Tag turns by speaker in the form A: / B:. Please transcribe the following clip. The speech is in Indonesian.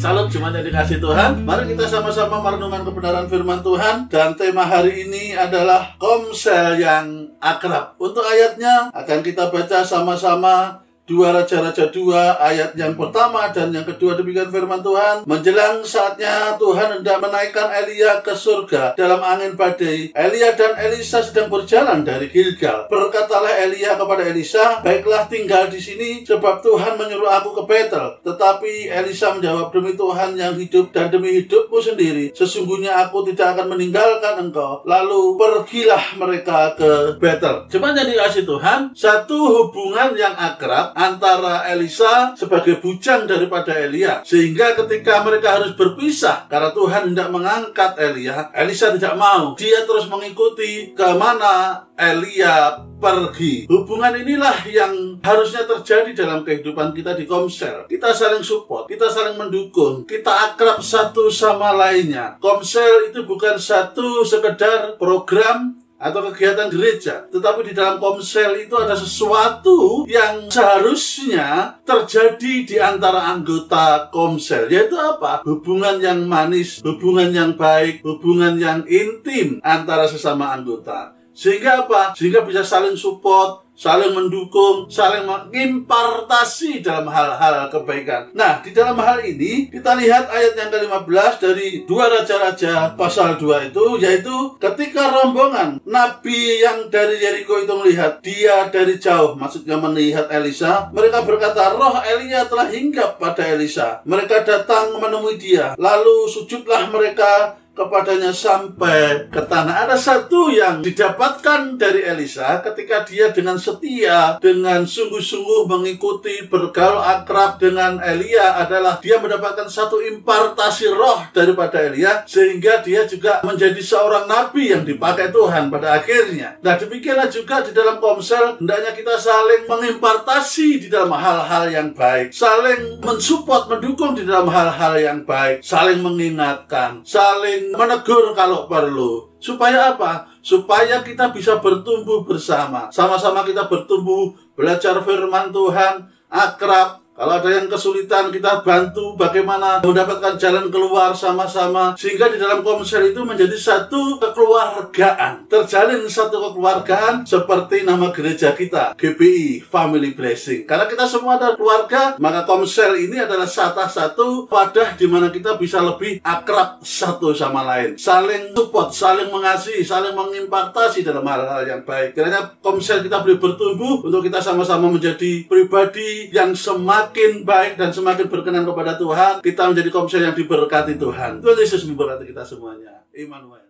A: Jemaat yang dikasih Tuhan, mari kita sama-sama merenungkan kebenaran firman Tuhan dan tema hari ini adalah komsel yang akrab. Untuk ayatnya akan kita baca sama-sama Dua Raja-Raja 2 ayat yang pertama dan yang kedua demikian firman Tuhan. Menjelang saatnya Tuhan hendak menaikkan Elia ke surga dalam angin badai. Elia dan Elisa sedang berjalan dari Gilgal. Berkatalah Elia kepada Elisa, baiklah tinggal di sini sebab Tuhan menyuruh aku ke Betel. Tetapi Elisa menjawab demi Tuhan yang hidup dan demi hidupmu sendiri. Sesungguhnya aku tidak akan meninggalkan engkau. Lalu pergilah mereka ke Betel. Cuman yang dikasih Tuhan, satu hubungan yang akrab antara Elisa sebagai bujang daripada Elia. Sehingga ketika mereka harus berpisah karena Tuhan hendak mengangkat Elia, Elisa tidak mau. Dia terus mengikuti ke mana Elia pergi. Hubungan inilah yang harusnya terjadi dalam kehidupan kita di Komsel. Kita saling support, kita saling mendukung, kita akrab satu sama lainnya. Komsel itu bukan satu sekedar program atau kegiatan gereja. Tetapi di dalam komsel itu ada sesuatu yang seharusnya terjadi di antara anggota komsel. Yaitu apa? Hubungan yang manis, hubungan yang baik, hubungan yang intim antara sesama anggota. Sehingga apa? Sehingga bisa saling support, saling mendukung, saling mengimpartasi dalam hal-hal kebaikan. Nah, di dalam hal ini kita lihat ayat yang ke-15 dari dua raja-raja pasal 2 itu yaitu ketika rombongan nabi yang dari Jericho itu melihat dia dari jauh, maksudnya melihat Elisa, mereka berkata, "Roh Elia telah hinggap pada Elisa." Mereka datang menemui dia, lalu sujudlah mereka kepadanya sampai ke tanah. Ada satu yang didapatkan dari Elisa ketika dia dengan setia, dengan sungguh-sungguh mengikuti bergaul akrab dengan Elia adalah dia mendapatkan satu impartasi roh daripada Elia sehingga dia juga menjadi seorang nabi yang dipakai Tuhan pada akhirnya. Nah demikianlah juga di dalam komsel hendaknya kita saling mengimpartasi di dalam hal-hal yang baik, saling mensupport, mendukung di dalam hal-hal yang baik, saling mengingatkan, saling menegur kalau perlu. Supaya apa? Supaya kita bisa bertumbuh bersama. Sama-sama kita bertumbuh, belajar firman Tuhan, akrab, kalau ada yang kesulitan, kita bantu bagaimana mendapatkan jalan keluar sama-sama. Sehingga di dalam komsel itu menjadi satu kekeluargaan. Terjalin satu kekeluargaan seperti nama gereja kita, GPI, Family Blessing. Karena kita semua adalah keluarga, maka komsel ini adalah salah satu wadah di mana kita bisa lebih akrab satu sama lain. Saling support, saling mengasihi, saling mengimpartasi dalam hal-hal yang baik. Kiranya komsel kita boleh bertumbuh untuk kita sama-sama menjadi pribadi yang semakin semakin baik dan semakin berkenan kepada Tuhan, kita menjadi komsel yang diberkati Tuhan. Tuhan Yesus memberkati kita semuanya. Immanuel.